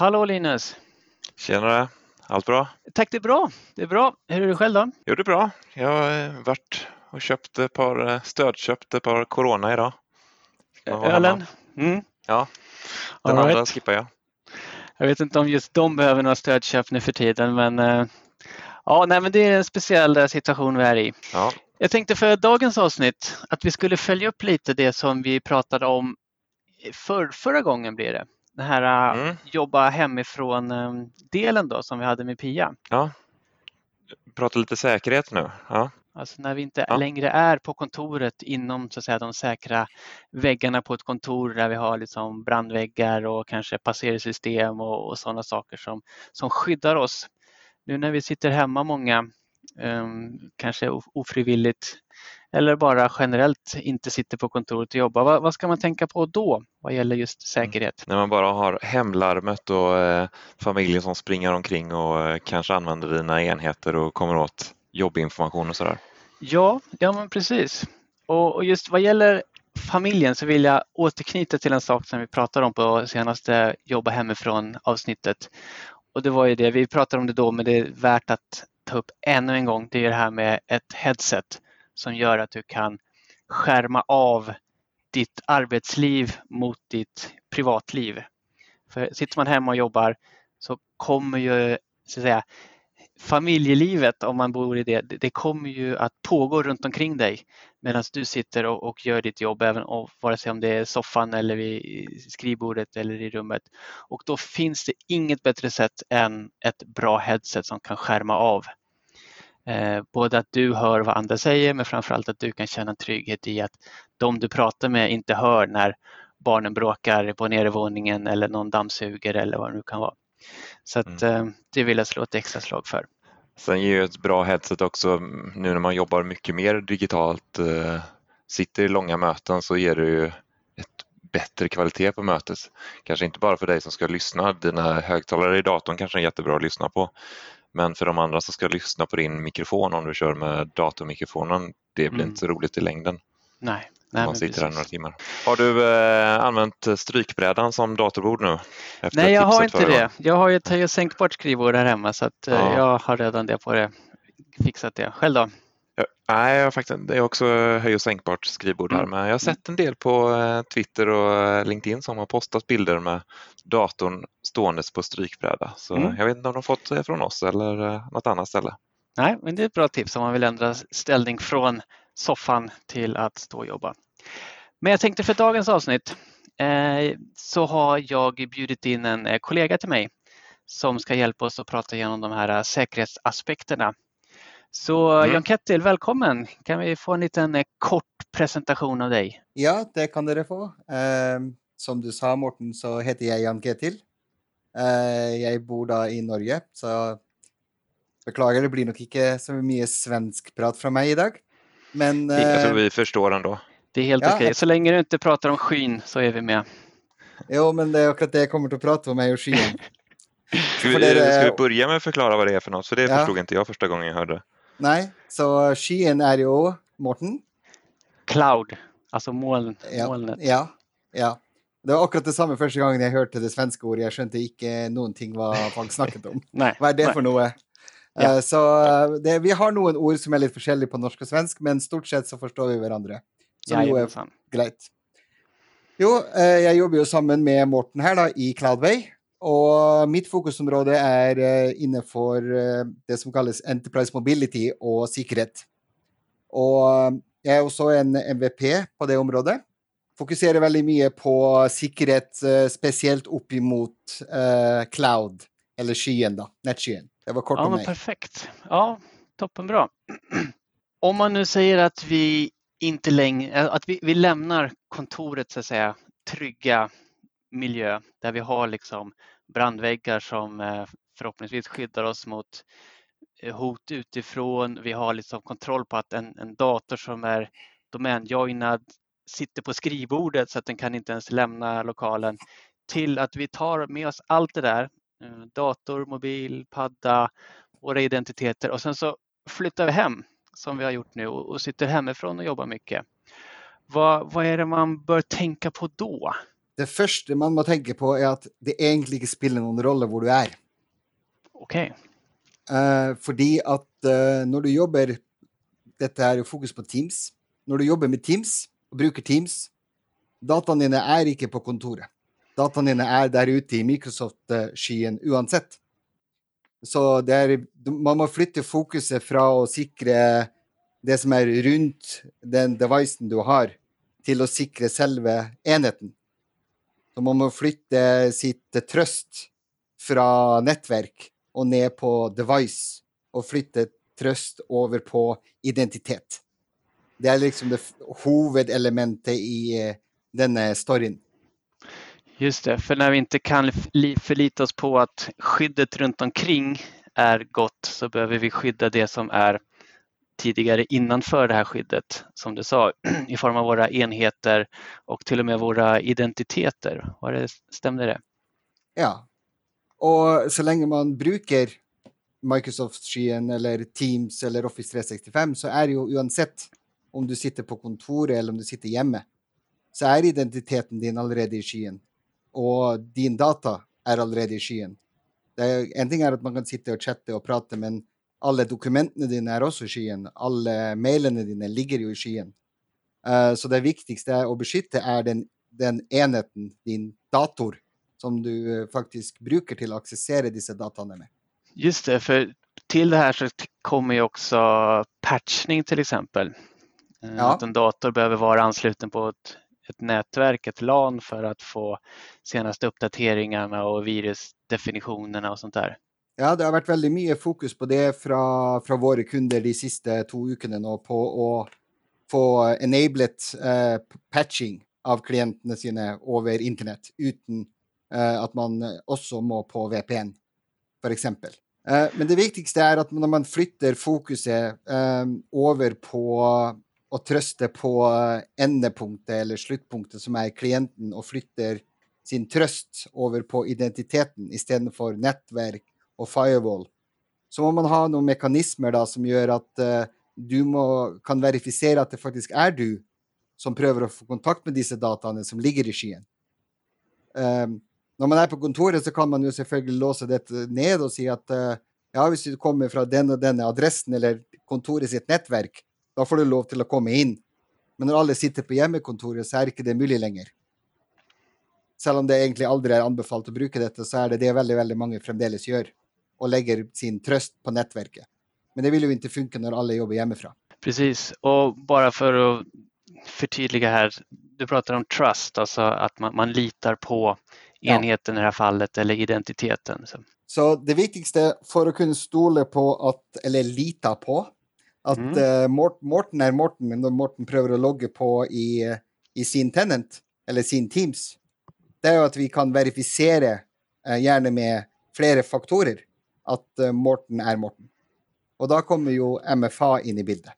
Hallå Linus! Tjenare! Allt bra? Tack, det är bra. Det är bra. Hur är det själv då? Jo, det är bra. Jag har varit och köpt ett par eh, stödköpt ett par Corona idag. Ölen? Mm. Ja, den All andra right. skippar jag. Jag vet inte om just de behöver några stödköp nu för tiden, men eh, ja, nej, men det är en speciell eh, situation vi är i. Ja, Jag tänkte för dagens avsnitt att vi skulle följa upp lite det som vi pratade om för, förra gången blir det. Den här eh, Mm. jobba hemifrån eh, delen då som vi hade med Pia. ja. Prata lite säkerhet nu. Ja, Alltså när vi inte Ja. längre är på kontoret inom så att säga, de säkra väggarna på ett kontor där vi har liksom brandväggar och kanske passersystem och, och sådana saker som, som skyddar oss. Nu när vi sitter hemma många, ehm, kanske of- ofrivilligt eller bara generellt inte sitter på kontoret och jobbar, vad, vad ska man tänka på då vad gäller just säkerhet? när man bara har hemlarmet och eh, familjen som springer omkring och eh, kanske använder dina enheter och kommer åt jobbinformation och sådär. Ja, ja men precis. Och, och just vad gäller familjen så vill jag återknyta till en sak som vi pratade om på senaste jobba hemifrån avsnittet. Och det var ju det, vi pratade om det då men det är värt att ta upp ännu en gång. Det är det här med ett headset som gör att du kan skärma av ditt arbetsliv mot ditt privatliv. För sitter man hemma och jobbar så kommer ju så att säga, familjelivet, om man bor i det, det kommer ju att pågå runt omkring dig medan du sitter och, och gör ditt jobb, även och, vare sig om det är soffan eller vid skrivbordet eller i rummet. Och då finns det inget bättre sätt än ett bra headset som kan skärma av. Eh, både att du hör vad andra säger men framförallt att du kan känna trygghet i att de du pratar med inte hör när barnen bråkar på nedervåningen eller någon dammsuger eller vad det nu kan vara. Så att, eh, det vill jag slå ett extra slag för. Sen ger ju ett bra headset också mm, nu när man jobbar mycket mer digitalt, eh, sitter i långa möten så ger det ju ett bättre kvalitet på mötet. Kanske inte bara för dig som ska lyssna, dina högtalare i datorn kanske är jättebra att lyssna på. Men för de andra som ska lyssna på din mikrofon om du kör med datormikrofonen, det blir Mm. inte så roligt i längden Nej, nej man sitter här några timmar. Har du eh, använt strykbrädan som datorbord nu? Nej, jag har inte förra det. Jag har ju ett höj och sänkbart skrivbord här hemma så att eh, Ja. jag har redan det på det. Fixat det. Själv då? Nej, jag har faktiskt, det är också höj och sänkbart skrivbord här, Mm. men jag har sett en del på eh, Twitter och eh, LinkedIn som har postat bilder med datorn ståendes på strykbräda. Så Mm. jag vet inte om de fått det från oss eller eh, något annat ställe. Nej, men det är ett bra tips om man vill ändra ställning från soffan till att stå och jobba. Men jag tänkte för dagens avsnitt eh, så har jag bjudit in en eh, kollega till mig som ska hjälpa oss att prata igenom de här eh, säkerhetsaspekterna. Så Mm. Jan Kettil, välkommen! Kan vi få en liten eh, kort presentation av dig? Ja, det kan dere få. Ehm, som du sa, Morten, så heter jeg Jan Ketil. Eh, jeg bor da i Norge, så beklager, det blir nok ikke så mye svenskprat fra meg i dag. Men Jag eh, tror vi förstår ändå. Det är helt Ja, okej. Så länge du inte pratar om skyn så är vi med. jo, men det er akkurat det jeg kommer til å prate om, er jo skyen. Ska vi, det är- ska vi börja med att förklara vad det är för något? För det Ja. förstod inte jag första gången jag hörde. Nei, så skyen er jo Morten. Cloud, alltså moln, Ja, molnet. ja, ja. Det var akkurat det samme første gangen jeg hørte det svenske ordet. Jeg skjønte ikke noen ting hva folk snakket om. Nej, Hva er det nej. for noe? Ja. Eh, Så det, vi har noen ord som er litt forskjellige på norsk og svensk, men stort sett så forstår vi hverandre. Som jo er greit. Jo, eh, jeg jobber jo sammen med Morten her da, i Cloudway. Og mitt fokusområde er eh, innenfor eh, det som kalles Enterprise Mobility og sikkerhet. Og jeg er også en MVP på det området. Fokuserer veldig mye på sikkerhet, eh, spesielt opp imot eh, cloud, eller skyen, da. Nettskyen. Det var kort Ja, om meg. perfekt. Ja, toppenbra. Om man nu säger att vi inte längre, att vi, vi lämnar kontoret så att säga trygga miljö där vi har liksom brandväggar som eh, förhoppningsvis skyddar oss mot eh, hot utifrån. Vi har liksom kontroll på att en, en dator som är domänjoinad sitter på skrivbordet så att den kan inte ens lämna lokalen till att vi tar med oss allt det där, eh, dator, mobil, padda, våra identiteter och sen så flyttar vi hem som vi har gjort nu och, sitter hemifrån och jobbar mycket. Vad, vad är det man bör tänka på då? Det første man må tenke på, er at det egentlig ikke spiller noen rolle hvor du er. Okej. Eh, fordi at eh, når du jobber Dette er jo fokus på Teams. Når du jobber med Teams og bruker Teams, dataene dine er ikke på kontoret. Dataene dine er der ute i Microsoft-skyen uansett. Så det er, man må flytte fokuset fra å sikre det som er rundt den devicen du har, til å sikre selve enheten. Så man må flytte sitt trøst fra nettverk og ned på device, og flytte trøst over på identitet. Det er liksom det hovedelementet i eh, denne storyen. Just det, för när vi inte kan li- förlita oss på att skyddet runt omkring är gott så behöver vi skydda det som är tidigare innanför det här skyddet, som du sa, i form av våra enheter och till och med våra identiteter. Var det, stämde det? Ja. Og så lenge man bruker Microsoft-skyen eller Teams eller Office 365, så er det jo uansett om du sitter på kontoret eller om du sitter hjemme, så er identiteten din allerede i skyen. Og din data er allerede i skyen. Det er, en ting er at man kan sitte og chatte og prate, men alle dokumentene dine er også i skyen. Alle mailene dine ligger jo i skyen. Uh, eh, så det viktigste å beskytte er den, den enheten, din dator, som du eh, faktiskt faktisk bruker att å aksessere dessa dataene med. Just det, för till det här så kommer ju också patchning till exempel. Eh, Ja. Att en dator behöver vara ansluten på ett, ett nätverk, ett LAN för att få senaste uppdateringarna och virusdefinitionerna och sånt där. Ja, det har vært veldig mye fokus på det fra, fra våre kunder de siste to ukene nå, på å få enablet p- patching av klientene sine over internett, uten eh, at man også må på VPN, f.eks. Eh, men det viktigste er at når man flytter fokuset over på å trøste på endepunktet eller sluttpunktet, som er klienten, og flytter sin trøst over på identiteten istedenfor nettverk og firewall, så må man ha noen mekanismer da, som gjør at uh, eh, du må, kan verifisere at det faktisk er du som prøver å få kontakt med disse dataene som ligger i skyen. Um, ehm, når man er på kontoret, så kan man jo selvfølgelig låse dette ned og si at uh, eh, ja, hvis du kommer fra den og denne adressen eller kontoret sitt nettverk, da får du lov til å komme inn. Men når alle sitter på hjemmekontoret, så er ikke det mulig lenger. Selv om det egentlig aldri er anbefalt å bruke dette, så er det det veldig, veldig mange fremdeles gjør. Og legger sin trøst på nettverket. Men det vil jo ikke funke når alle jobber hjemmefra. Precis, och bara för att förtydliga här, du pratar om trust, alltså att man, man litar på Ja. enheten i det här fallet eller identiteten. Så. Så det viktigste for å kunne stole på at, eller lita på, at Mm. eh, Mort- Morten er Morten når Morten prøver å logge på i, i sin tenant, eller sin Teams, det er jo at vi kan verifisere, eh, gjerne med flere faktorer, at eh, Morten er Morten. Og da kommer jo MFA inn i bildet.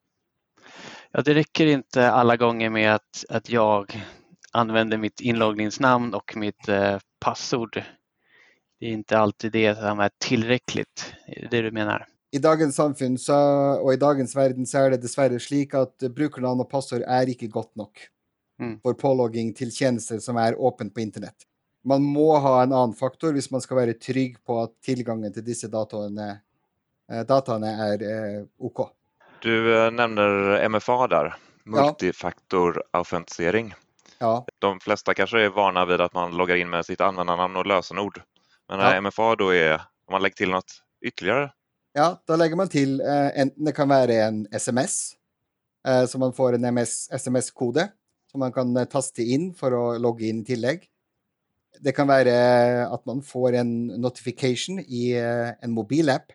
Ja, det räcker inte alla gånger med att, att jag använder mitt inloggningsnamn och mitt eh, passord. Det är inte alltid det som är tillräckligt. Är det det du menar? I dagens samfunn så, og i dagens verden så er det dessverre slik at brukernavn og passord er ikke godt nok Mm. for pålogging til tjenester som er åpent på internett. Man må ha en annen faktor hvis man skal være trygg på at tilgangen til disse dataene, eh, dataene er eh, OK. Du eh, nämner MFA där, multifaktorautentisering. Ja, De flesta kanske är vana vid att man loggar in med sitt användarnamn och lösenord. Men när Ja. MFA då är, om man lägger till något ytterligare, ja då lägger man till, eh, det kan vara en SMS, eh, så man får en SMS-kode som man kan eh, in för att logga in i tillägg. Det kan vara eh, att man får en notification i eh, en mobilapp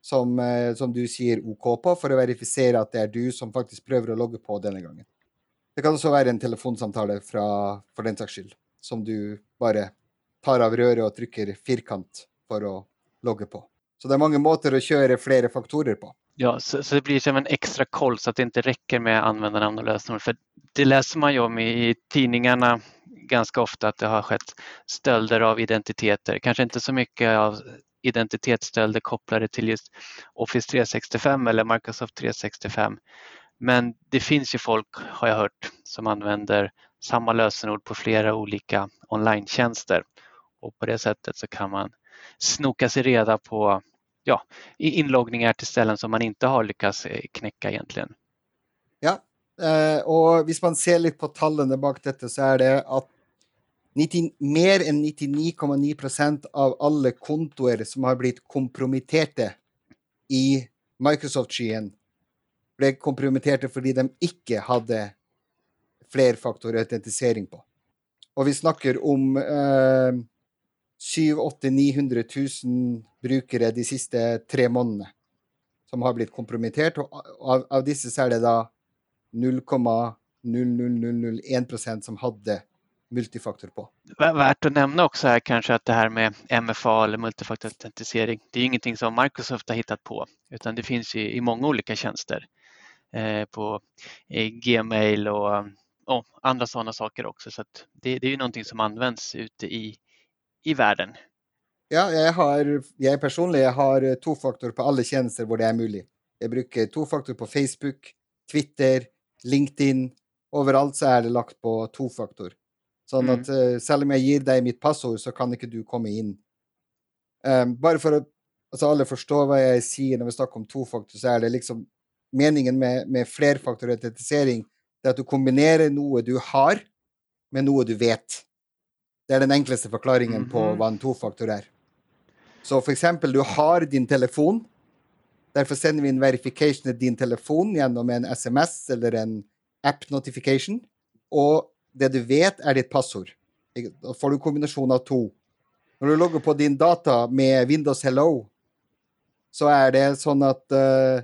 som, eh, som du säger OK på, för att verifiera att det är du som faktiskt prövar att logga på denna gången. Det kan också vara en telefonsamtal, fra, den saks skull, som du bara tar av röret och trycker fyrkant för att logga på. Så det är många måter att köra flera faktorer på. Ja, så, så det blir som en extra koll så att det inte räcker med användarnamn och lösenord. För det läser man ju om i, i tidningarna ganska ofta att det har skett stölder av identiteter. Kanske inte så mycket av identitetsstölder kopplade till just Office 365 eller Microsoft 365. Men det finns ju folk, har jag hört, som använder samma lösenord på flera olika online och på det sättet så kan man snoka sig reda på ja, inloggningar till ställen som man inte har lyckats eh, knäcka egentligen. Ja, eh, och om man ser lite på tallene bak detta så är det att 90, mer än 99,9 procent av alla kontor som har blivit kompromitterade i Microsoft-skyen blev kompromitterade för att de inte hade flerfaktorautentisering på. Och vi snackar om eh, 7-900 000 brukere de siste tre månaderna som har blivit kompromittert. Og av, av dessa så är det da 0,00001 som hade multifaktor på. Värt att nämna också här kanske att det här med MFA eller multifaktorautentisering, det är ingenting som Microsoft har hittat på utan det finns i, i många olika tjänster eh, på eh, Gmail och, och, andra sådana saker också. Så det, det, är ju någonting som används ute i, i världen. Ja, jag, har, jag personligen har tvåfaktor på alla tjänster där det är möjligt. Jag brukar tvåfaktor på Facebook, Twitter, LinkedIn. Överallt så är det lagt på tvåfaktor. Sånn mm. at uh, selv om jeg gir deg mitt passord, så kan ikke du komme inn. Um, bare for at altså alle forstår hva jeg sier når vi snakker om tofaktor, så er det liksom meningen med, med flerfaktorautentisering det er at du kombinerer noe du har, med noe du vet. Det er den enkleste forklaringen mm -hmm. på hva en tofaktor er. Så for eksempel, du har din telefon. Derfor sender vi en verification til din telefon gjennom en SMS eller en app notification. Og det du vet, är ditt passord. Då får du en kombination av två. När du loggar på din data med Windows Hello så är det så att uh,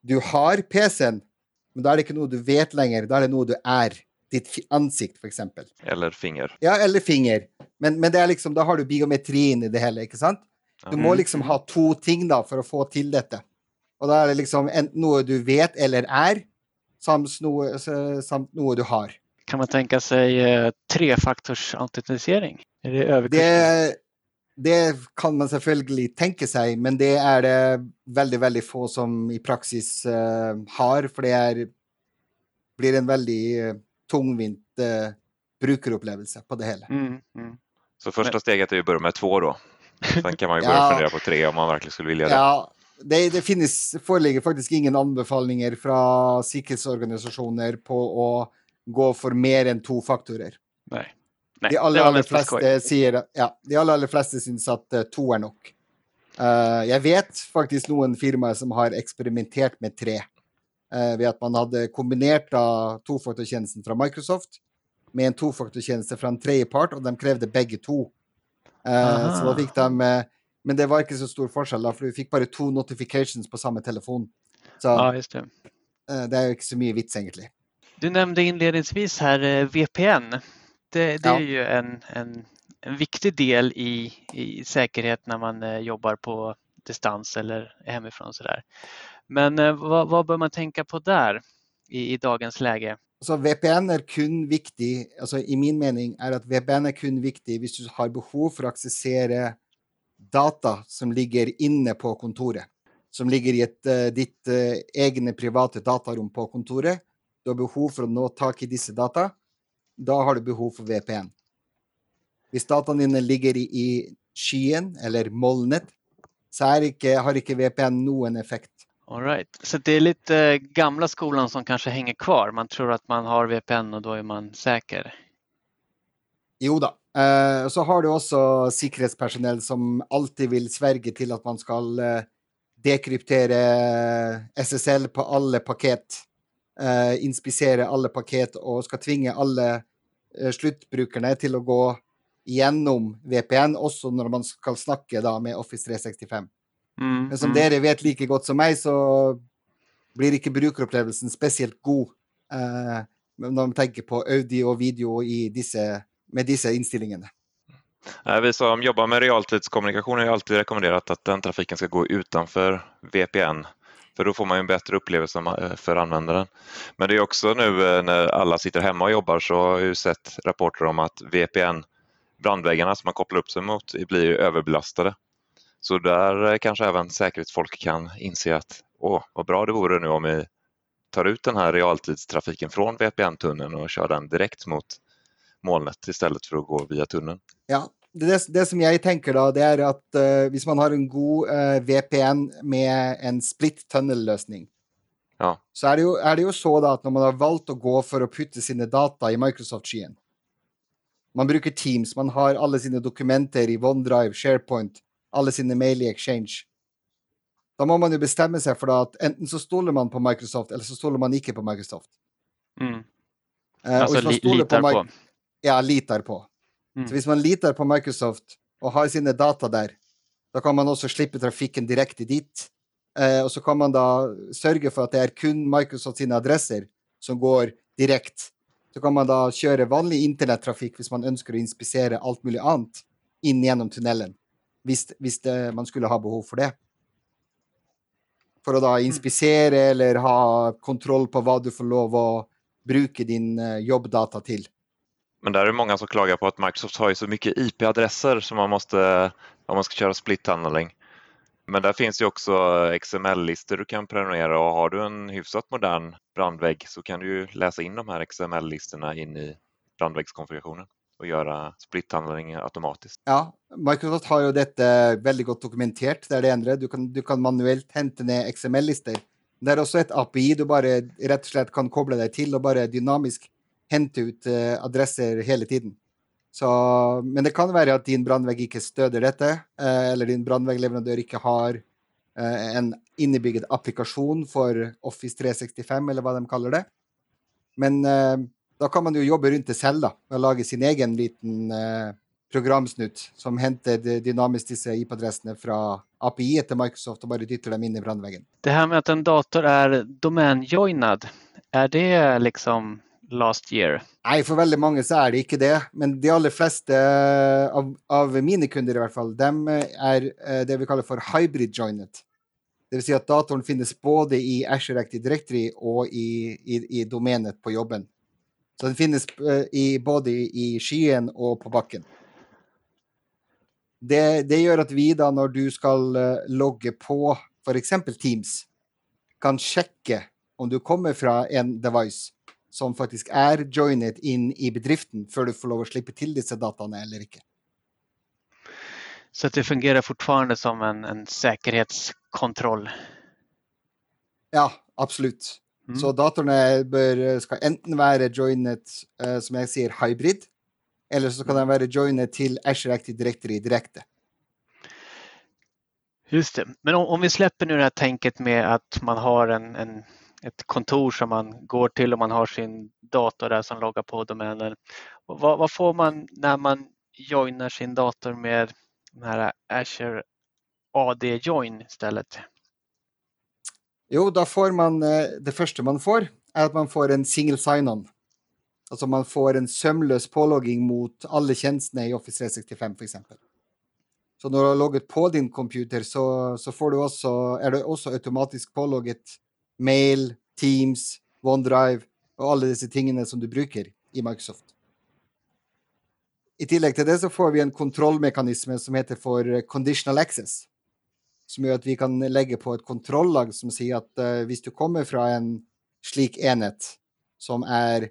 du har PCn, men då är det inte något du vet längre, då är det något du är. Ditt ansikte, för exempel. Eller finger. Ja, eller finger. Men, men det är liksom, då har du biometrin i det hela, inte sant? Du mm. må liksom ha två ting då för att få till detta. Och då är det liksom en, något du vet eller är, samt, samt något du har. Kan man tänka sig eh, trefaktorsautentisering? Är det Det, det kan man självklart tänka sig, men det är det väldigt, väldigt få som i praxis uh, har, för det är, blir en väldigt uh, tungvint uh, brukarupplevelse på det hela. Mm, mm. Så första steget är att börja med två då? Sen kan man ju börja ja, fundera på tre om man verkligen skulle vilja det. Ja, det, det finns, föreligger faktiskt ingen anbefallningar från säkerhetsorganisationer på att gå för mer än två faktorer. Nej. Nej, de allra, allra flesta säger, ja, de allra, allra flesta syns att uh, två är nog. Uh, jag vet faktiskt någon firma som har experimenterat med tre. Uh, vid att man hade kombinerat uh, tvåfaktortjänsten från Microsoft med en tvåfaktortjänst från tredjepart och de krävde bägge två. Uh, så då fick de, uh, men det var inte så stor skillnad för vi fick bara två notifications på samma telefon. Så ja, det. Uh, det är inte så mycket vits egentligen. Du nämnde inledningsvis här eh, VPN. Det, det ja. är ju en, en, en, viktig del i, i säkerhet när man eh, jobbar på distans eller hemifrån. Sådär. Men eh, vad, vad bör man tänka på där i, i dagens läge? Så VPN är kun viktig, alltså i min mening är att VPN är kun viktig om du har behov för att accessera data som ligger inne på kontoret. Som ligger i ett, eh, ditt eh, egna privata datarum på kontoret du har behov för att nå tag i dessa data, då har du behov för VPN. Om datan dine ligger i, i skyen eller molnet, så inte, har inte VPN någon effekt. All right. Så det är lite gamla skolan som kanske hänger kvar. Man tror att man har VPN och då är man säker. Jo då. Eh, så har du också säkerhetspersonal som alltid vill svärge till att man ska eh, dekryptera eh, SSL på alla paket eh, alla paket och ska tvinga alla eh, till att gå igenom VPN, också när man ska snacka med Office 365. Mm, Men som mm. dere vet like godt som meg, så blir ikke brukeropplevelsen spesielt god eh, når man tenker på audio og video disse, med disse innstillingene. Vi som jobbar med realtidskommunikation har alltid rekommenderat att den trafiken ska gå utanför VPN för då får man en bättre upplevelse eh, för användaren. Men det är också nu eh, när alla sitter hemma och jobbar så har jag sett rapporter om att VPN, brandväggarna som man kopplar upp sig mot, blir överbelastade. Så där eh, kanske även säkerhetsfolk kan inse att åh, vad bra det vore nu om vi tar ut den här realtidstrafiken från VPN-tunneln och kör den direkt mot molnet istället för att gå via tunneln. Ja, det, det som jag tänker då, det är att uh, om man har en god uh, eh, VPN med en split tunnel-lösning, ja. så är det, ju, är det ju så att när man har valt att gå för att putta sina data i Microsoft-skyen, man brukar Teams, man har alla sina dokumenter i OneDrive, SharePoint, alla sina mail i Exchange. Då måste man ju bestämma sig för att enten så stoler man på Microsoft eller så stoler man inte på Microsoft. Mm. Uh, alltså li litar på, på. Ja, litar på. Mm. Så om man litar på Microsoft och har sina data där, då kan man också slippa trafiken direkt dit. Uh, och så kan man då sörja för att det är kun Microsoft sina adresser som går direkt. Så kan man då köra vanlig internettrafik om man önskar inspicera allt möjligt annat in genom tunneln. Visst, visst man skulle ha behov för det. För att då mm. inspicera mm. eller ha kontroll på vad du får lov att bruka din uh, jobbdata till. Men där är det många som klagar på att Microsoft har ju så mycket IP-adresser som man måste om man ska köra split tunneling. Men där finns ju också XML-listor du kan prenumerera och har du en hyfsat modern brandvägg så kan du läsa in de här XML-listorna in i brandväggskonfigurationen och göra splithandlingar automatiskt. Ja, Microsoft har ju detta väldigt gott dokumenterat där det ändrar. Du kan, du kan manuellt hämta ner XML-listor. Det är också ett API du bara rätt och slett kan koppla dig till och bara dynamiskt hämta ut uh, adresser hela tiden. Så, men det kan vara att din brandvägg inte stöder detta uh, eh, eller din brandväggleverantör inte har uh, en inbyggd applikation för Office 365 eller vad de kallar det. Men då kan man ju jobba runt det själv och laga sin egen liten programsnutt som hämtar dynamiskt dessa IP-adresserna från API till Microsoft och bara dytter dem in i brandväggen. Det här med att en dator är domänjoinad, är det liksom last year? Nej, för väldigt många så är det inte det. Men de allra flesta eh, av, av mina kunder i alla fall, de är eh, det vi kallar för hybrid joined. Det vill säga att datorn finns både i Azure Active Directory och i, i, i domänet på jobben. Så den finns eh, i, både i skyen och på backen. Det, det gör att vi då när du ska logga på för exempel Teams kan checka om du kommer från en device som faktiskt är joined in i bedriften för du får lov att släppa till dessa datan eller inte. Så det fungerar fortfarande som en, en säkerhetskontroll? Ja, absolut. Mm. Så datorn bör, ska enten vara joined, uh, som jag säger, hybrid, eller så kan den vara joined till Azure Active Directory direkt. Just det. Men om, om, vi släpper nu det här tänket med att man har en, en ett kontor som man går till och man har sin dator där som loggar på domänen. Vad, vad får man när man joinar sin dator med den här Azure AD Join istället? Jo, då får man eh, det första man får är att man får en single sign-on. Alltså man får en sömlös påloggning mot alla tjänsterna i Office 365 för exempel. Så när du har loggat på din computer så, så får du också, är du också automatiskt pålogget mail, Teams, OneDrive och alla dessa tingene som du brukar i Microsoft. I tillägg till det så får vi en kontrollmekanism som heter för conditional access. Som gör att vi kan lägga på ett kontrollag som säger att uh, om du kommer från en slik enhet som är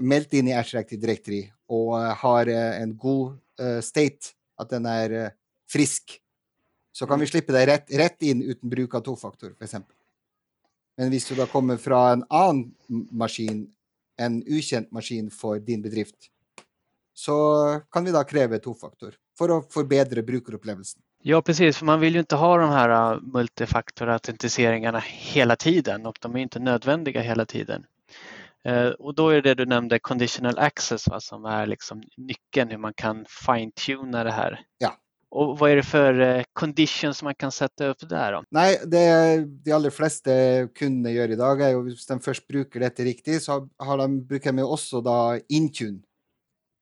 mält in i Active Directory och uh, har uh, en god state, att den är frisk, så kan vi slippa dig rätt, rätt in utan bruk av tvåfaktor, för exempel. Men om du då kommer från en annan maskin, en okänd maskin för din bedrift, så kan vi då kräva tvåfaktor för att förbättra brukarupplevelsen. Ja precis, för man vill ju inte ha de här äh, multifaktorautentiseringarna hela tiden och de är inte nödvändiga hela tiden. Eh, och då är det du nämnde conditional access va, som är liksom nyckeln hur man kan fine-tuna det här. Ja, och vad är det för eh, conditions man kan sätta upp där? Då? Nej, det de allra flesta kunder gör idag är om de först brukar detta riktigt så har de, brukar de också då Intune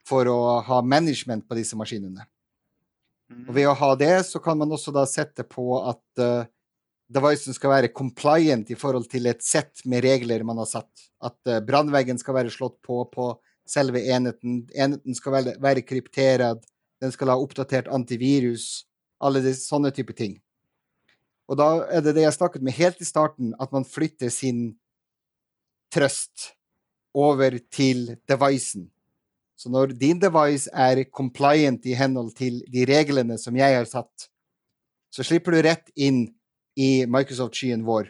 för att ha management på dessa maskinerna. Mm. Och vid att ha det så kan man också sätta på att eh, uh, devicen ska vara compliant i förhållande till ett sätt med regler man har satt. Att uh, brandväggen ska vara slått på på själva enheten, enheten ska vara, vara krypterad den ska ha uppdaterat antivirus, alla sådana typer av ting. Och då är det det jag snackat med helt i starten, att man flyttar sin tröst over til devicen. Så när din device är compliant i henhold till de reglerna som jag har satt, så slipper du rätt in i Microsoft-skyen vår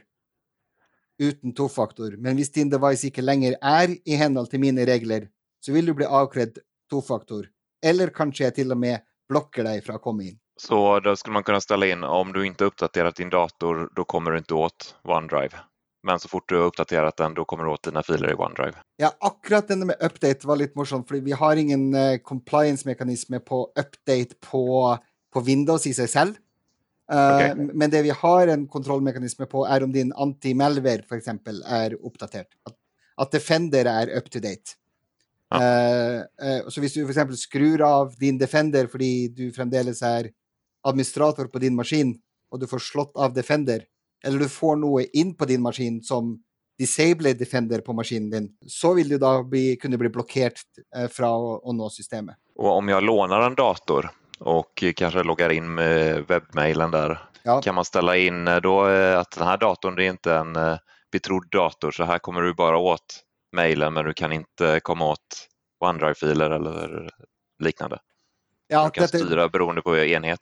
utan tofaktor. Men om din device inte längre är i henhold till mina regler, så vill du bli avklädd tofaktor. Eller kanske jag till och med blockar dig från att komma in. Så då skulle man kunna ställa in om du inte uppdaterat din dator, då kommer du inte åt OneDrive. Men så fort du har uppdaterat den, då kommer du åt dina filer i OneDrive. Ja, akkurat denne med update var lite morsomt, för vi har ingen uh, compliance-mekanisme på update på, på Windows i sig själv. Uh, okay. Men det vi har en kontrollmekanism på är om din anti-malware för exempel är uppdaterad. Att, att Defender är up to date. Ja. Uh, uh, så om du för exempel skrur av din Defender för du framdeles är administrator på din maskin och du får slått av Defender, eller du får något in på din maskin som disable Defender på maskinen din, så vill du då bli, kunna bli blockerad uh, från att nå systemet. Och om jag lånar en dator och kanske loggar in med webbmailen där. Ja. Kan man ställa in eh, då eh, att den här datorn är inte en eh, betrodd dator så här kommer du bara åt mailen men du kan inte komma åt OneDrive-filer eller liknande. Ja, du kan detta, styra beroende på enhet.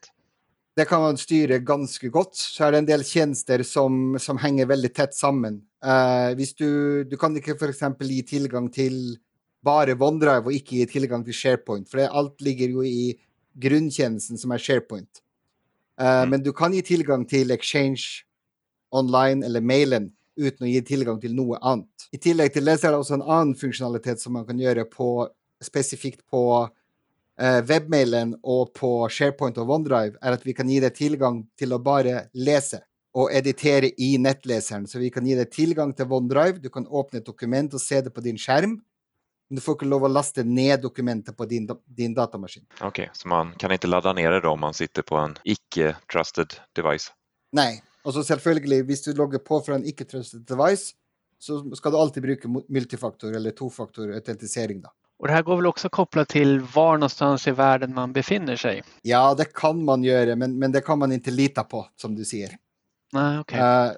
Det kan man styra ganska gott. Så är det en del tjänster som, som hänger väldigt tätt samman. Uh, du, du kan inte för exempel ge tillgång till bara OneDrive och inte ge tillgång till SharePoint, för det, allt ligger ju i grundtjänsten som är SharePoint. Uh, mm. Men du kan ge tillgång till Exchange online eller mailen utan att ge tillgång till något annat. I tillägg till det så är det också en annan funktionalitet som man kan göra på, specifikt på uh, webbmailen och på SharePoint och OneDrive är att vi kan ge dig tillgång till att bara läsa och editera i nettläsaren. Så vi kan ge dig tillgång till OneDrive, du kan öppna ett dokument och se det på din skärm men du får inte lov att lasta ner dokumentet på din, din datamaskin. Okej, okay, så man kan inte ladda ner det då om man sitter på en icke-trusted device? Nej, och så självklart, om du loggar på från en icke-trusted device så ska du alltid bruka multifaktor eller tvåfaktor autentisering. Då. Och det här går väl också kopplat till var någonstans i världen man befinner sig? Ja, det kan man göra, men, men det kan man inte lita på som du säger. Nej, okay. Uh, eh,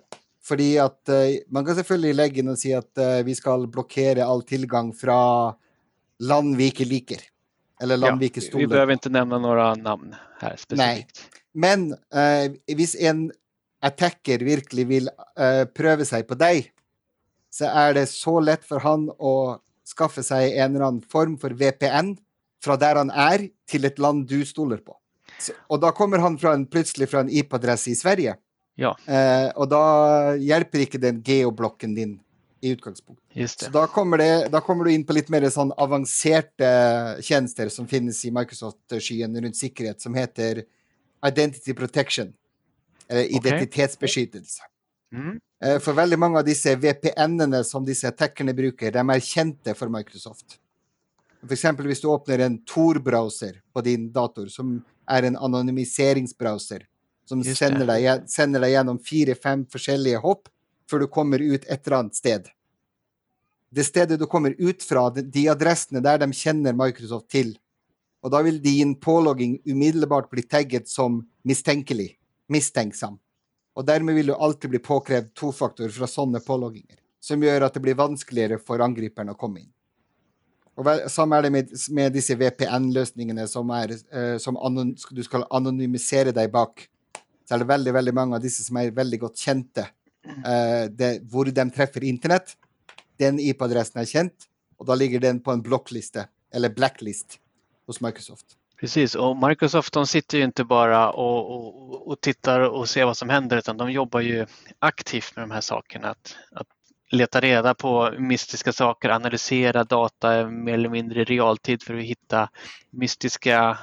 Fordi at uh, Man kan selvfølgelig legge inn og si at uh, vi skal blokkere all tilgang fra land vi ikke liker. Eller land ja, vi ikke stoler Vi behöver inte nämna några namn här specifikt. Nej. Men uh, hvis en attacker virkelig vil prøve seg på deg, så er det så lett for han å skaffe seg en eller annen form for VPN fra der han er, til et land du stoler på. Og da kommer han fra en, plutselig fra en IP-adresse i Sverige. Ja. Eh, och då hjälper inte den geoblocken din i utgangspunktet. Så då kommer, det, då kommer du in på lite mer sån avancerade tjänster som finns i Microsoft-skyen runt säkerhet som heter Identity Protection. Eller identitetsbeskyttelse. Mm. Eh, för väldigt många av dessa VPN som dessa attackerna brukar, de är kända för Microsoft. Exempel om du öppnar en Tor-browser på din dator som är en anonymiseringsbrowser som sender deg, sender deg, gjennom fire-fem forskjellige hopp før du kommer ut et eller annet sted. Det stedet du kommer ut fra, de adressene der de kjenner Microsoft til. Og da vil din pålogging umiddelbart bli tagget som mistenkelig, mistenksom. Og dermed vil du alltid bli påkrevd tofaktor fra sånne pålogginger, som gjør at det blir vanskeligere for angriperen å komme inn. Og vel, Samme er det med, med disse VPN-løsningene som, er, uh, som anon, du skal anonymisere deg bak så er det veldig veldig mange av disse som er veldig godt kjente. Uh, det, hvor de treffer internett. Den IP-adressen är kjent, och då ligger den på en blocklista eller blacklist, hos Microsoft. Precis, och Microsoft de sitter ju inte bara och, och, och, tittar och ser vad som händer utan de jobbar ju aktivt med de här sakerna. Att, att leta reda på mystiska saker, analysera data mer eller mindre i realtid för att hitta mystiska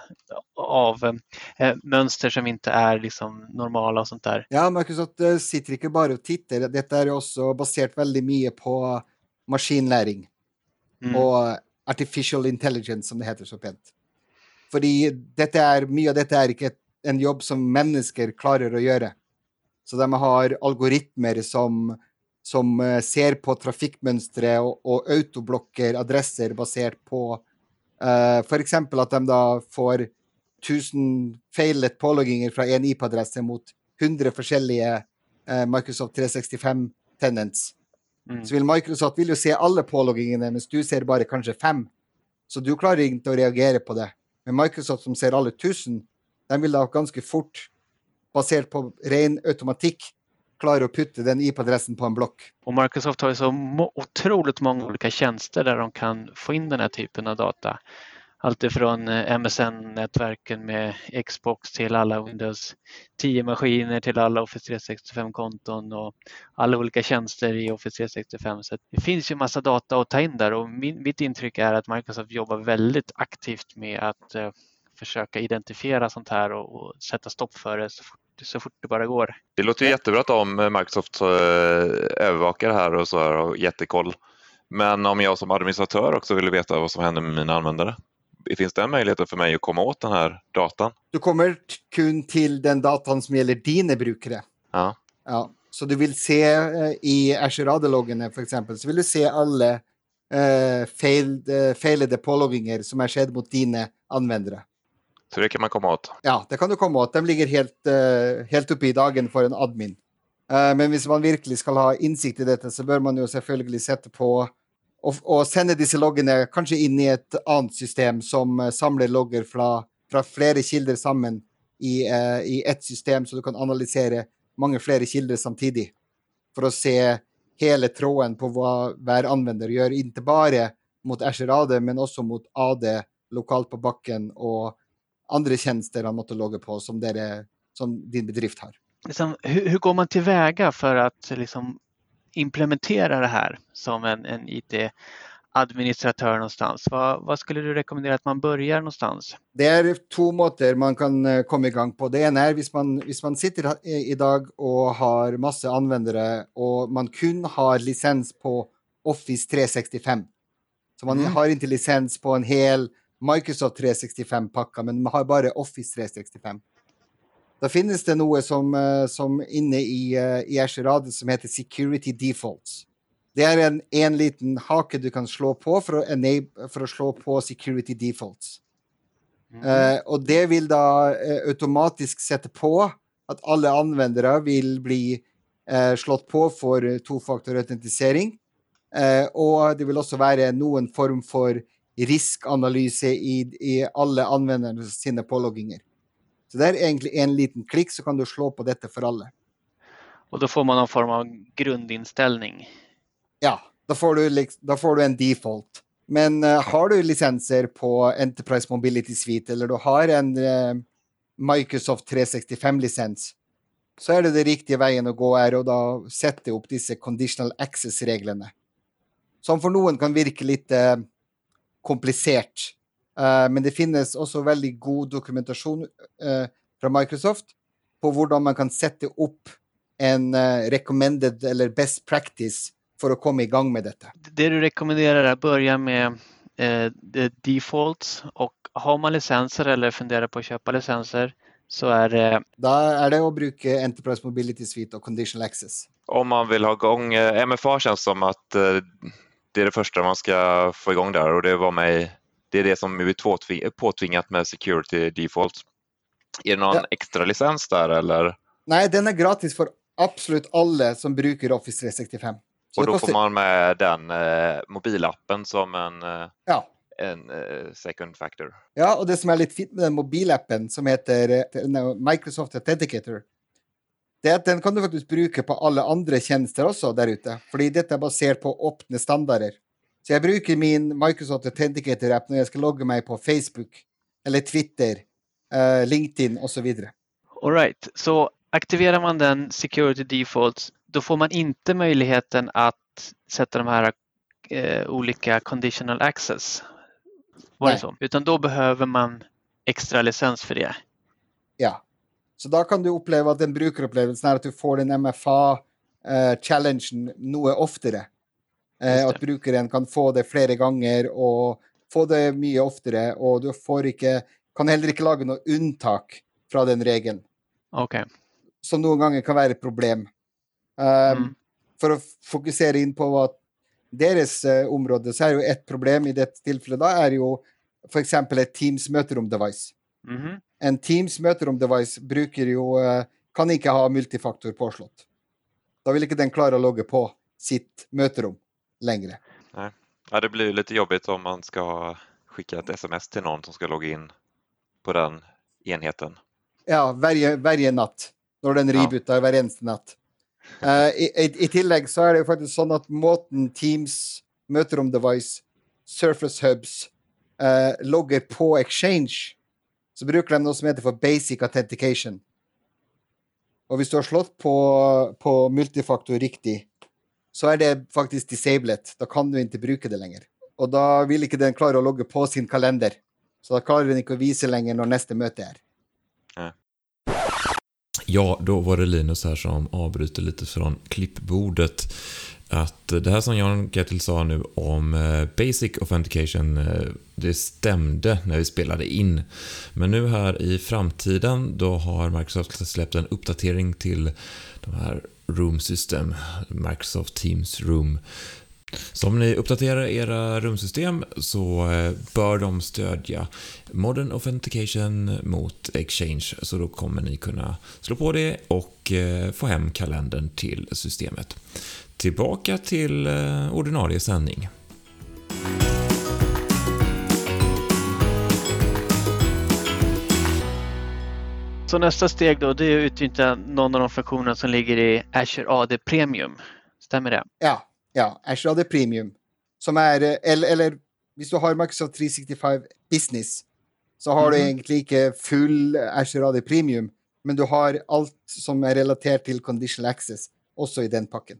av eh, mönster som inte är liksom normala och sånt där. Ja, Microsoft eh, sitter inte bara och tittar. Detta är också baserat väldigt mycket på maskinläring mm. och artificial intelligence som det heter så pent. För detta är, mycket av detta är inte en jobb som människor klarar att göra. Så de har algoritmer som som eh, ser på trafikkmønstre och og, autoblokker adresser basert på uh, f.eks. at de da får 1000 feilet pålogginger fra en IP-adresse mot 100 forskjellige uh, Microsoft 365 tenants. Mm. Så vil Microsoft vil jo se alle påloggingene, mens du ser bare kanskje fem. Så du klarer ikke å reagere på det. Men Microsoft som ser alle tusen, de vil da ganske fort, basert på ren automatikk, klare å putte den IP-adressen på en blokk. Och Microsoft har ju så otroligt många olika tjänster där de kan få in den här typen av data. Alltifrån eh, MSN-nätverken med Xbox till alla Windows 10-maskiner till alla Office 365-konton och alla olika tjänster i Office 365. Så det finns ju massa data att ta in där och min, mitt intryck är att Microsoft jobbar väldigt aktivt med att eh, försöka identifiera sånt här och, och, sätta stopp för det så fort, så fort det bara går. Det låter ju jättebra om Microsoft eh, övervakar det här och så har och jättekoll. Men om jag som administratör också vill veta vad som händer med mina användare? Finns det en möjlighet för mig att komma åt den här datan? Du kommer kun till den datan som gäller dina brukare. Ja. ja. Så du vill se eh, i Azure AD-loggene för exempel, så vill du se alla eh, failed, eh, failede pålogginger som är skett mot dina användare. Så det kan man komma åt? Ja, det kan du komma åt. De ligger helt, uh, helt uppe i dagen för en admin. Uh, men om man verkligen ska ha insikt i detta så bör man ju självklart sätta på och, och sende disse loggene kanskje inn i ett annat system som samlar samler logger fra, fra flere kilder sammen i, uh, i ett system, så du kan analysera många flera kilder samtidigt. För att se hela tråden på vad varje användare gör, inte bara mot Azure AD, men också mot AD lokalt på backen och andra tjänster han måste logga på som, dere, som din bedrift har. Liksom, hur, hur, går man tillväga för att liksom, implementera det här som en, en IT-administratör någonstans? Vad, vad, skulle du rekommendera att man börjar någonstans? Det är två måter man kan eh, komma igång på. Det ena är om man, man sitter idag och har massa användare och man kun har licens på Office 365. Så man mm. har inte licens på en hel Microsoft 365-packa, men man har bara Office 365. Då finns det något som, eh, som inne i, eh, i AD som heter Security Defaults. Det är en, en liten hake du kan slå på för att, enable, för att slå på Security Defaults. Mm. Uh, och det vill då uh, automatiskt sätta på att alla användare vill bli uh, slått på för tvåfaktorautentisering. Uh, och det vill också vara någon form för riskanalys i, i alla användarnas sina påloggingar. Så det är egentligen en liten klick så kan du slå på detta för alla. Och då får man någon form av grundinställning? Ja, då får du, då får du en default. Men uh, har du licenser på Enterprise Mobility Suite eller du har en uh, Microsoft 365-licens så är det den riktiga vägen att gå är att då sätta upp dessa conditional access-reglerna. Som för någon kan virka lite uh, komplicerat men det finns också väldigt god dokumentation uh, från Microsoft på hur man kan sätta upp en uh, recommended eller best practice för att komma igång med detta. Det du rekommenderar är att börja med eh, defaults och har man licenser eller funderar på att köpa licenser så är det... Då är det att bruka Enterprise Mobility Suite och Conditional Access. Om man vill ha igång MFA känns som att det är det första man ska få igång där och det var mig det är det som är påtvingat med Security Default. Är det någon ja. extra licens där eller? Nej, den är gratis för absolut alla som brukar Office 365. Så och då kostar... får man med den eh, mobilappen som en, eh, ja. en eh, second factor. Ja, och det som är lite fint med den mobilappen som heter eh, Microsoft Authenticator det är att den kan du faktiskt bruka på alla andra tjänster också där ute. För detta är baserat på öppna standarder. Så jag brukar min Microsoft Authenticator-app när jag ska logga mig på Facebook eller Twitter, uh, LinkedIn och så vidare. All right. så aktiverar man den Security Defaults då får man inte möjligheten att sätta de här uh, olika Conditional Access. Var det så? Utan då behöver man extra licens för det. Ja, så då kan du uppleva att den brukarupplevelsen är att du får den MFA-challengen uh, något oftare. Eh, att brukaren kan få det flera gånger och få det mycket oftare och du får inte, kan heller inte laga något undantag från den regeln. Okay. Som någon gånger kan vara ett problem. Um, mm. För att fokusera in på vad deras uh, område så är ju ett problem i det tillfället är ju för exempel ett Teams möterum-device. Mm. En Teams möterum-device brukar ju, uh, kan inte ha multifaktor påslått. Då vill inte den klara att logga på. sitt møterom längre. Nej. Ja, det blir lite jobbigt om man ska skicka ett sms till någon som ska logga in på den enheten. Ja, varje, varje natt. Når den Ja. rebooter hver eneste natt. Eh, i, i, I tillegg så er det jo faktisk sånn at måten Teams møterom-device, Surface Hubs, eh, logger på Exchange, så bruker de noe som heter for basic authentication. Og hvis du har slått på, på multifaktor riktig, så er det faktisk disabled. Da kan du ikke bruke det lenger. Og da vil ikke den klare å logge på sin kalender. Så da klarer den ikke å vise lenger når neste møte er. Ja, då var det Linus här som avbryter lite från klippbordet. Att det här som Jan Gertil sa nu om eh, Basic Authentication, eh, det stämde när vi spelade in. Men nu här i framtiden, då har Microsoft släppt en uppdatering till de här Room System, Microsoft Teams Room. Så om ni uppdaterar era rumsystem så eh, bör de stödja Modern Authentication mot Exchange. Så då kommer ni kunna slå på det och eh, få hem kalendern till systemet. Tillbaka till eh, ordinarie sändning. Så nästa steg då, det är att utnyttja någon av de funktioner som ligger i Azure AD Premium. Stämmer det? Ja, ja. Azure AD Premium. Som er eh, Eller, eller hvis du har Microsoft 365 Business, så har du Mhm. egentlig ikke full Azure AD Premium, men du har alt som er relatert til Conditional Access, også i den pakken.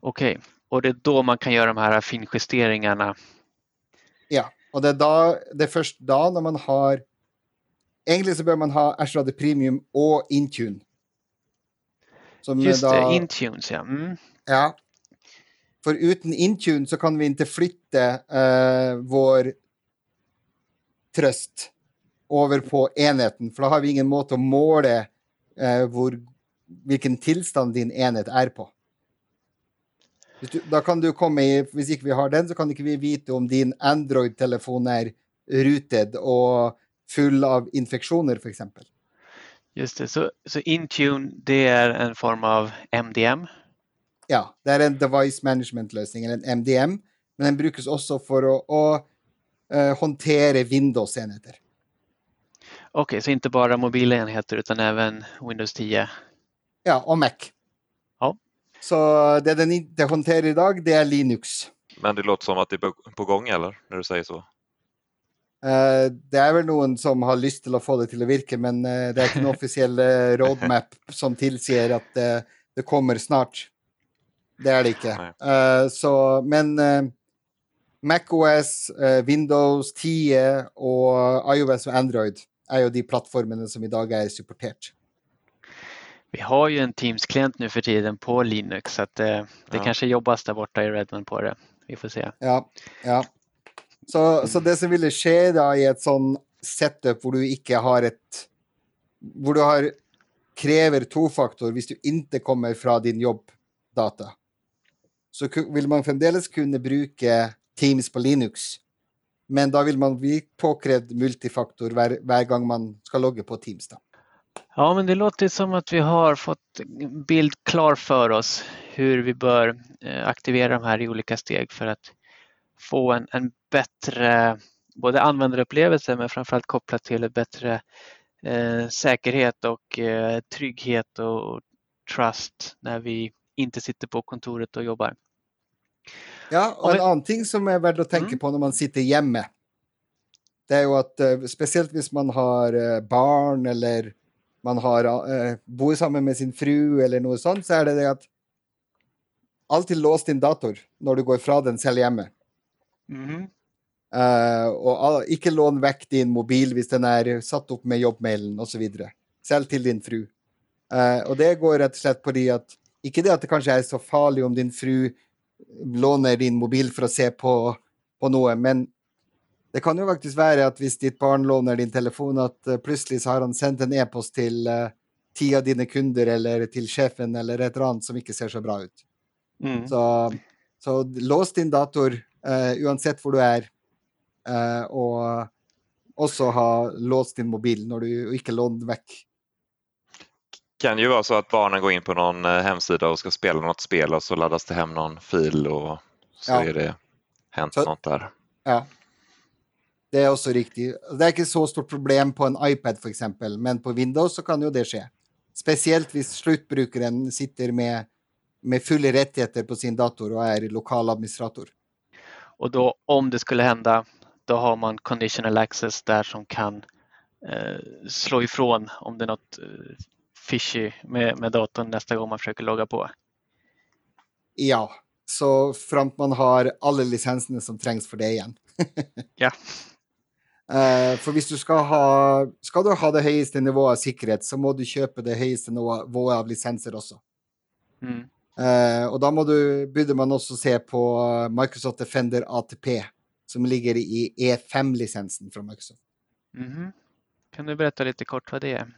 Okej, och det är då man kan göra de här finjusteringarna. Ja. Og det er, da, det er først da, når man har Egentlig så bør man ha AD Premium og Intune. Som Just da, det, Intunes ja. Mm. Ja. For uten Intune så kan vi ikke flytte eh, vår trøst over på enheten, for da har vi ingen måte å måle eh, hvor, hvilken tilstand din enhet er på. Du, da kan du komme i, hvis ikke vi har den, så kan ikke vi vite om din Android-telefon er ruted og full av infeksjoner, f.eks. Just det, så, så Intune det är en form av MDM. Ja, det er en device management-løsning, eller en MDM, men den brukes også for å, å eh, håndtere Windows-enheter. Okej, så inte bara mobila enheter utan även Windows 10. Ja, og Mac. Ja. Så det den ikke håndterer i dag, det er Linux. Men det låter som att det är på gång eller? När du säger så. Eh, det er vel noen som har lyst til å få det til å virke, men eh, det er ikke en offisiell eh, roadmap som tilsier at eh, det kommer snart. Det er det ikke. Så, men uh, MacOS, uh, Windows 10 og iOS og Android er jo de plattformene som i dag er supportert. Vi har ju en Teams-klient nu för tiden på Linux så att eh, det Ja. kanske jobbas där borta i Redmond på det. Vi får se. Ja. ja. Så, så det som ville skje da i et sånn setup hvor du ikke har et Hvor du har krever tofaktor hvis du ikke kommer fra din jobbdata, så vill vil man fremdeles kunne bruke Teams på Linux. Men da vil man bli påkrevd multifaktor hver, hver gang man skal logge på Teams. da. Ja, men det låter som att vi har fått bild klar för oss hur vi bör eh, aktivera de här i olika steg för att få en, en bättre både användarupplevelse men framförallt kopplat till bättre eh, säkerhet och eh, trygghet och trust när vi inte sitter på kontoret och jobbar. Ja, Om og en vi- annen ting som er verdt å tenke Mm. på når man sitter hjemme, det er jo at eh, spesielt hvis man har eh, barn eller man har, eh, bor sammen med sin fru eller noe sånt, så er det det at alltid lås din dator når du går fra den selv hjemme. Mhm. Eh, og ikke lån vekk din mobil hvis den er satt opp med jobbmailen osv. Selv til din fru. Eh, og det går rett og slett på de at Ikke det at det kanskje er så farlig om din fru låner din mobil for å se på, på noe, men det kan jo faktisk være at hvis ditt barn låner din telefon, at eh, plutselig så har han sendt en e-post til eh, ti av dine kunder eller til sjefen eller et eller annet som ikke ser så bra ut. Mm. Så, så lås din dator eh, uansett hvor du er, eh, og også ha låst din mobil når du og ikke lån den vekk. kan ju vara så att barnen går in på någon eh, hemsida och ska spela något spel och så laddas det hem någon fil och så Ja. är det hänt Så- något där. Ja. Det är också riktigt. Det är inte så stort problem på en iPad för exempel, men på Windows så kan ju det ske. Speciellt om slutbrukaren sitter med, med fulla rättigheter på sin dator och är lokal administrator. Och då om det skulle hända, då har man conditional access där som kan eh, slå ifrån om det är något eh, fishy med, med datorn nästa gång man försöker logga på. Ja, så fram till man har alla licenserna som trängs för det igen. Ja. Eh, för hvis du ska ha, ska du ha det högsta nivået av säkerhet så må du köpa det högsta nivået av licenser också. Mm. Eh, och då må du, borde man också se på Microsoft Defender ATP som ligger i E5-licensen från Microsoft. Mhm. Kan du berätta lite kort vad det är?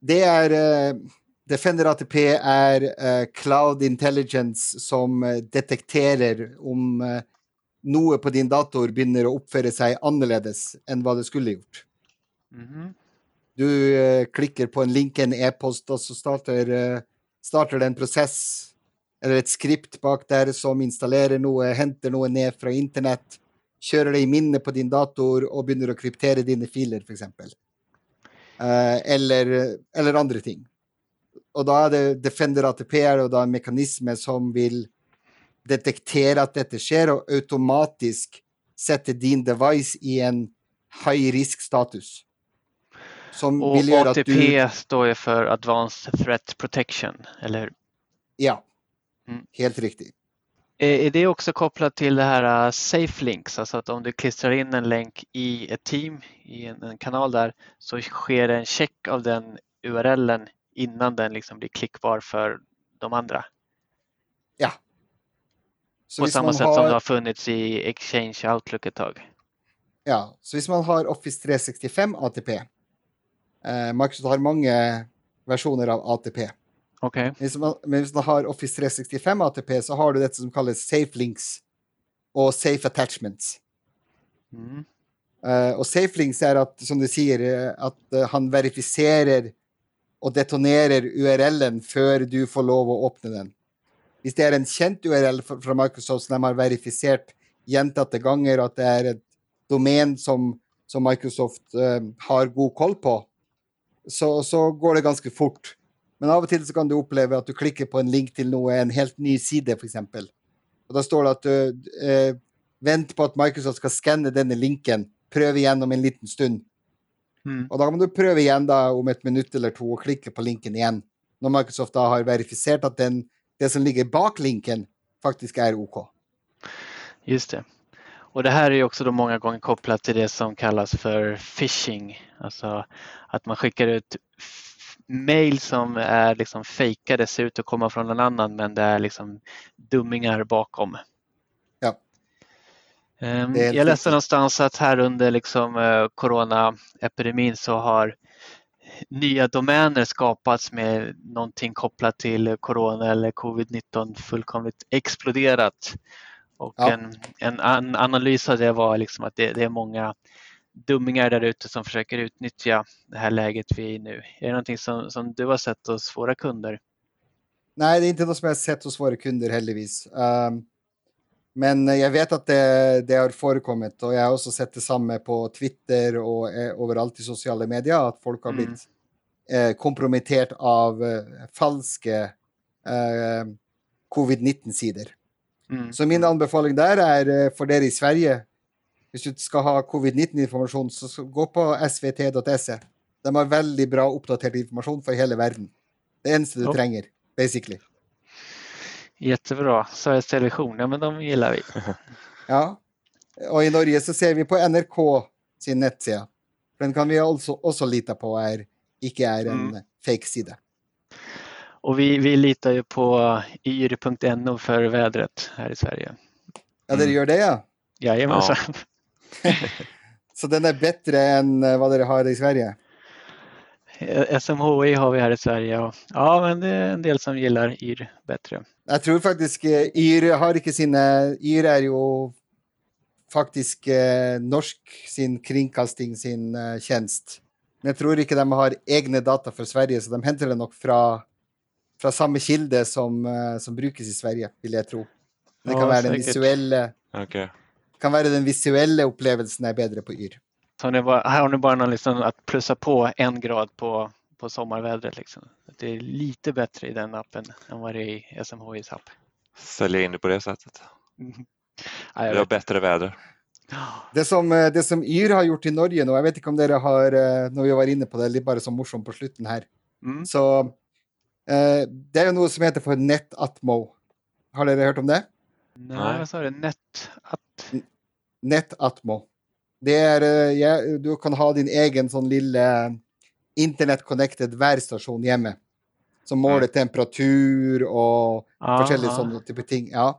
Det är eh, Defender ATP är eh, Cloud Intelligence som eh, detekterar om eh, något på din dator börjar att uppföra sig annorledes än vad det skulle gjort. Mhm. Du eh, klickar på en länk i en e-post och så startar, startar det en process eller ett skript bak där som installerar något, hämtar något ner från internet, kör det i minne på din dator och börjar att kryptera dina filer för exempel. Eh, eller, eller andra ting. Och då är det Defender ATP och då en mekanism som vill detektera att detta sker och automatiskt sätta din device i en high risk status. Som Och vill ATP du... står ju för Advanced Threat Protection, eller hur? Ja, Mm. helt riktigt. Är det också kopplat till det här uh, safe links, alltså att om du klistrar in en länk i ett team, i en, en kanal där, så sker en check av den URLen innan den liksom blir klickbar för de andra. Ja. Så På samma sätt som det har, har funnits i Exchange Outlook ett tag. ja, så hvis man har Office 365 ATP, eh, Microsoft har många versioner av ATP. Okej. Men hvis man har Office 365 ATP så har du detta som kallas safe links och safe attachments. Mm. Eh, och safe links är att, som du säger, eh, eh, han verificerar och detonerar URLen för du får lov att öppna den. Hvis det är en känd URL fr- från Microsoft som de har verifierat gjentatte gånger att det är ett domän som, som Microsoft eh, har god koll på, så, så går det ganska fort. Men av och till så kan du uppleva att du klickar på en länk till något, en helt ny sida för exempel. Och då står det att du eh, vänt på att Microsoft ska scanna den länken, pröva igen om en liten stund. Mm. Och då kan du pröva igen då om ett minut eller två och klicka på länken igen. När Microsoft då har verifierat att den, det som ligger bak länken faktiskt är OK. Just det. Och det här är också då många gånger kopplat till det som kallas för phishing. Alltså att man skickar ut mail som är liksom fejkade, ser ut att komma från någon annan men det är liksom dummingar bakom. Ja. Ehm, Jag läste någonstans att här under liksom eh, coronaepidemin så har nya domäner skapats med någonting kopplat till corona eller covid-19 fullkomligt exploderat. Och Ja. en, en an analys av det var liksom att det, det är många dummingar där ute som försöker utnyttja det här läget vi är i nu. Är det någonting som, som du har sett hos våra kunder? Nej, det är inte något som jag har sett hos våra kunder heldigvis. Um, men jag vet att det, det har förekommit och jag har också sett detsamma på Twitter och eh, överallt i sociala medier att folk har Mm. blivit eh, komprometterat av eh, falska eh, covid-19-sidor. Mm. Så min anbefaling där är eh, för er i Sverige, om du ska ha covid-19-information så så gå på svt.se. De har väldigt bra uppdaterad information för hela världen. Det enda du tränger, basically. Jättebra. Sveriges Television, ja men de gillar vi. Ja. Och i Norge så ser vi på NRK sin nettsida. Den kan vi också, också lita på är icke är en Mm. fake-sida. Och vi, vi litar ju på yr.no för vädret här i Sverige. Ja, det Mm. gör det ja. Jajamensan. Så den är bättre än eh, vad det har i Sverige. SMHI har vi här i Sverige och ja, men det är en del som gillar yr bättre. Jag tror faktiskt eh, Yr har inte sina... Yr är ju faktiskt eh, norsk sin kringkasting, sin eh, tjänst. Men jeg tror ikke de har egne data for Sverige, så de henter det nok fra, fra samme kilde som, eh, som brukes i Sverige, vil jeg tro. Det Ja, kan være den säkert. visuelle, Okej. kan være den visuelle opplevelsen er bedre på Yr. Så har ni bara, här har ni bara någon liksom att plussa på en grad på, på sommarvädret. Liksom. Att Det är lite bättre i den appen än vad det är i SMHIs app. Sälja in det på det sättet. Mhm. Ja, jag Vi har bättre väder. Det som, eh, det som Yr har gjort i Norge nå, jeg vet ikke om dere har eh, Når vi var inne på det, litt bare som morsomt på slutten her. Mm. Så eh, det er jo noe som heter for NetAtmo. Har dere hørt om det? Nej, vad sa du? Net att... NetAtmo. Det er eh, ja, Du kan ha din egen sånn lille internett-connected værstasjon hjemme. Som måler temperatur og forskjellige Aha. sånne type ting. Ja.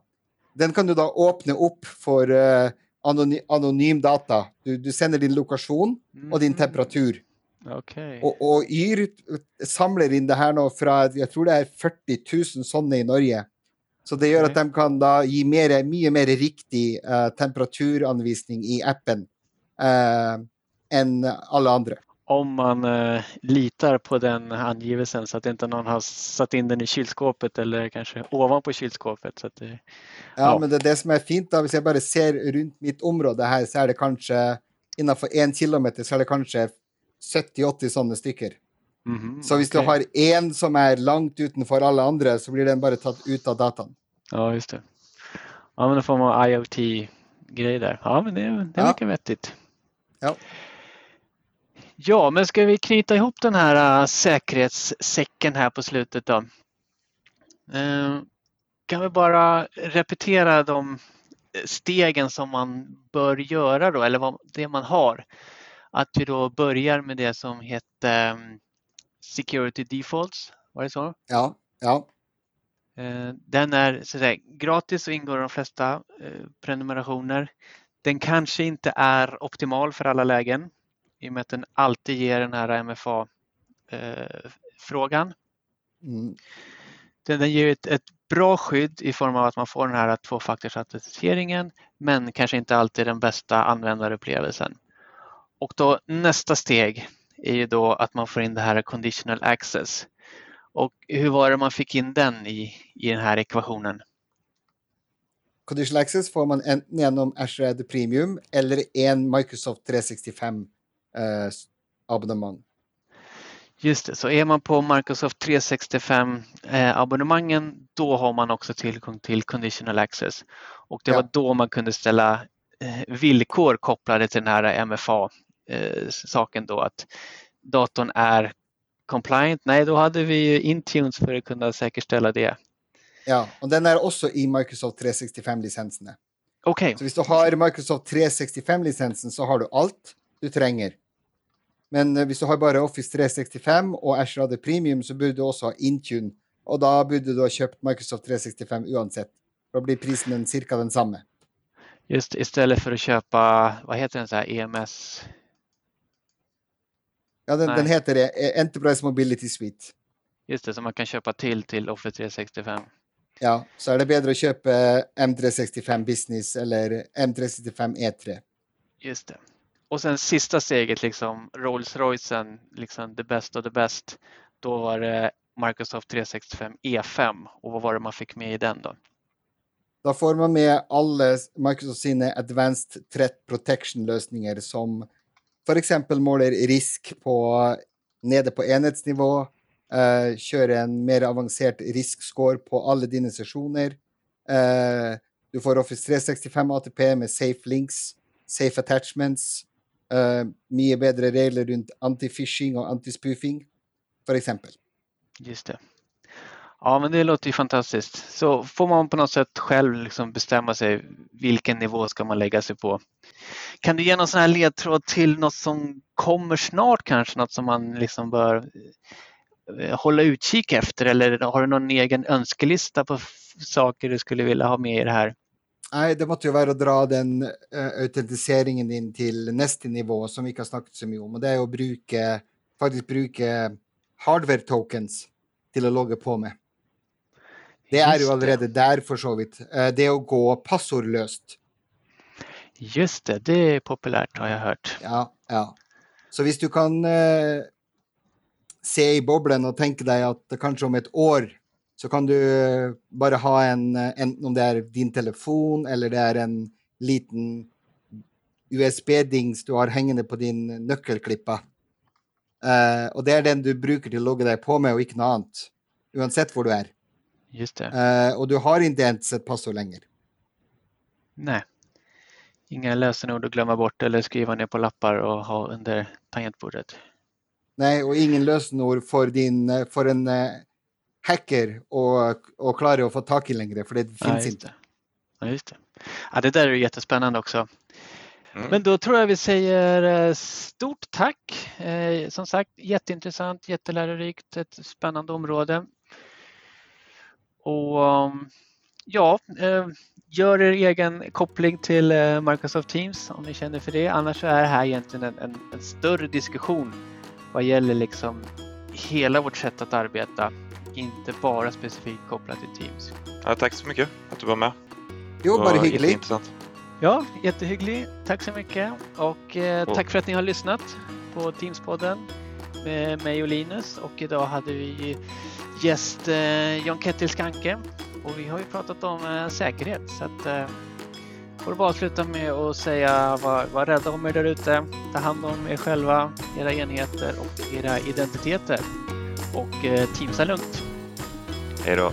Den kan du da åpne opp for eh, anony anonym data. Du, du sender din lokasjon og din Mhm. temperatur. Okej. Og, og Yr samler inn det her nå fra jeg tror det er 40 000 sånne i Norge. Så det gjør at de kan da gi mer, mye mer riktig eh, temperaturanvisning i appen eh, enn alle andre. Om man eh, litar på den angivelsen så att inte någon har satt in den i kylskåpet eller kanske ovanpå kylskåpet. Så att det, Ja, Ja. men det, det som er fint, da, hvis jeg bare ser rundt mitt område her, så er det kanskje innenfor én kilometer så er det kanskje 70-80 sånne stykker. Mhm, Så hvis du okej. har én som er langt utenfor alle andre, så blir den bare tatt ut av dataen. Ja, just det. Ja, men då får man IoT-grej där. Ja, men det, det Ja. verkar vettigt. Ja. Ja, men ska vi knyta ihop den här äh, säkerhetssäcken här på slutet då? Eh, kan vi bara repetera de stegen som man bör göra då, eller vad, det man har. Att vi då börjar med det som heter um, Security Defaults, var det så? Ja, ja. Eh, Den är så att säga, gratis och ingår i de flesta eh, prenumerationer. Den kanske inte är optimal för alla lägen i och med att den alltid ger den här MFA-frågan. Mm. Den, den ger ett, ett bra skydd i form av att man får den här tvåfaktorsautentiseringen men kanske inte alltid den bästa användarupplevelsen. Och då nästa steg är ju då att man får in det här conditional access. Och hur var det man fick in den i, i den här ekvationen? Conditional access får man enten gjennom Azure Premium eller en Microsoft 365 eh, abonnemang. Just det, så är man på Microsoft 365 eh, abonnemangen då har man också tillgång till conditional access. Och det Ja. var då man kunde ställa eh, villkor kopplade till den här MFA-saken då att datorn är compliant. Nej, då hade vi ju Intunes för att kunna säkerställa det. Ja, og den er også i Microsoft 365-lisensene. Okej, Så hvis du har Microsoft 365-lisensen, så har du alt du trenger. Men eh, hvis du har bare Office 365 og Azure AD Premium, så burde du også ha Intune. Og da burde du ha kjøpt Microsoft 365 uansett. Da blir prisen cirka den samme. just istället för att köpa, vad heter den så här EMS? Ja, den, den heter det, eh, Enterprise Mobility Suite. Just det, som man kan köpa till till Office 365. Ja, så er det bedre å kjøpe M365 Business eller M365 E3. Just det. Och sen sista steget, liksom Rolls-Roycen, liksom the best of the best. Då var det Microsoft 365 E5 och vad var det man fick med i den då? Da får man med alle Microsoft sine Advanced Threat Protection-løsninger, som f.eks. måler risk på, nede på enhetsnivå, eh, uh, kjører en mer avansert risk-score på alle dine sesjoner. Uh, eh, du får Office 365 ATP med safe links, safe attachments, eh, Uh, mye bedre regler rundt anti-phishing og anti-spoofing, f.eks. Just det. Ja, men det låter ju fantastiskt. Så får man på något sätt själv liksom bestämma sig vilken nivå ska man lägga sig på. Kan du ge någon sån här ledtråd till något som kommer snart kanske? Något som man liksom bör eh, hålla utkik efter eller har du någon egen önskelista på saker du skulle vilja ha med i det här? Nej, det måste ju vara att dra den uh, autentiseringen in till nästa nivå, som vi ikke har snackat så mycket om. och det är att bruka, faktiskt bruka hardware tokens till att logga på med. Det er Just jo allerede der, for så vidt. Eh, det å gå passordløst. Just det, det är populärt har jag hört. Ja, ja. Så hvis du kan eh, se i boblen og tenke deg at kanskje om et år så kan du eh, bare ha en eh, Enten om det er din telefon, eller det er en liten USB-dings du har hengende på din nøkkelklipper. Eh, og det er den du bruker til å logge deg på med, og ikke noe annet. Uansett hvor du er. Just det. Eh, og du har inte ens ett passord längre. Nej. Inga lösenord att glömma bort eller skriva ner på lappar och ha under tangentbordet. Nej, och ingen lösenord för, din, eh, för en eh, hacker och, och klara att få tag i längre, för det Ja, finns just inte. det. Ja, just det. Ja, det där är jättespännande också. Mm. Men då tror jag vi säger eh, stort tack. Eh, Som sagt, jätteintressant, jättelärorikt, ett spännande område. Och um, ja, eh, gör er egen koppling till eh, Microsoft Teams om ni känner för det. Annars så är det här egentligen en, en, en större diskussion vad gäller liksom hela vårt sätt att arbeta. Inte bara specifikt kopplat till Teams. Ja, tack så mycket att du var med. Jo, var bara hyggligt. Ja, jättehygglig. Tack så mycket. Och eh, tack för att ni har lyssnat på Teamspodden med mig och Linus. Och idag hade vi gäst eh, John Kettil Skanke. Och vi har ju pratat om eh, säkerhet. Så att, eh, får du bara avsluta med att säga var, var rädda om er där ute. Ta hand om er själva, era enheter och era identiteter. Och eh, teamsa lugnt. Hej då.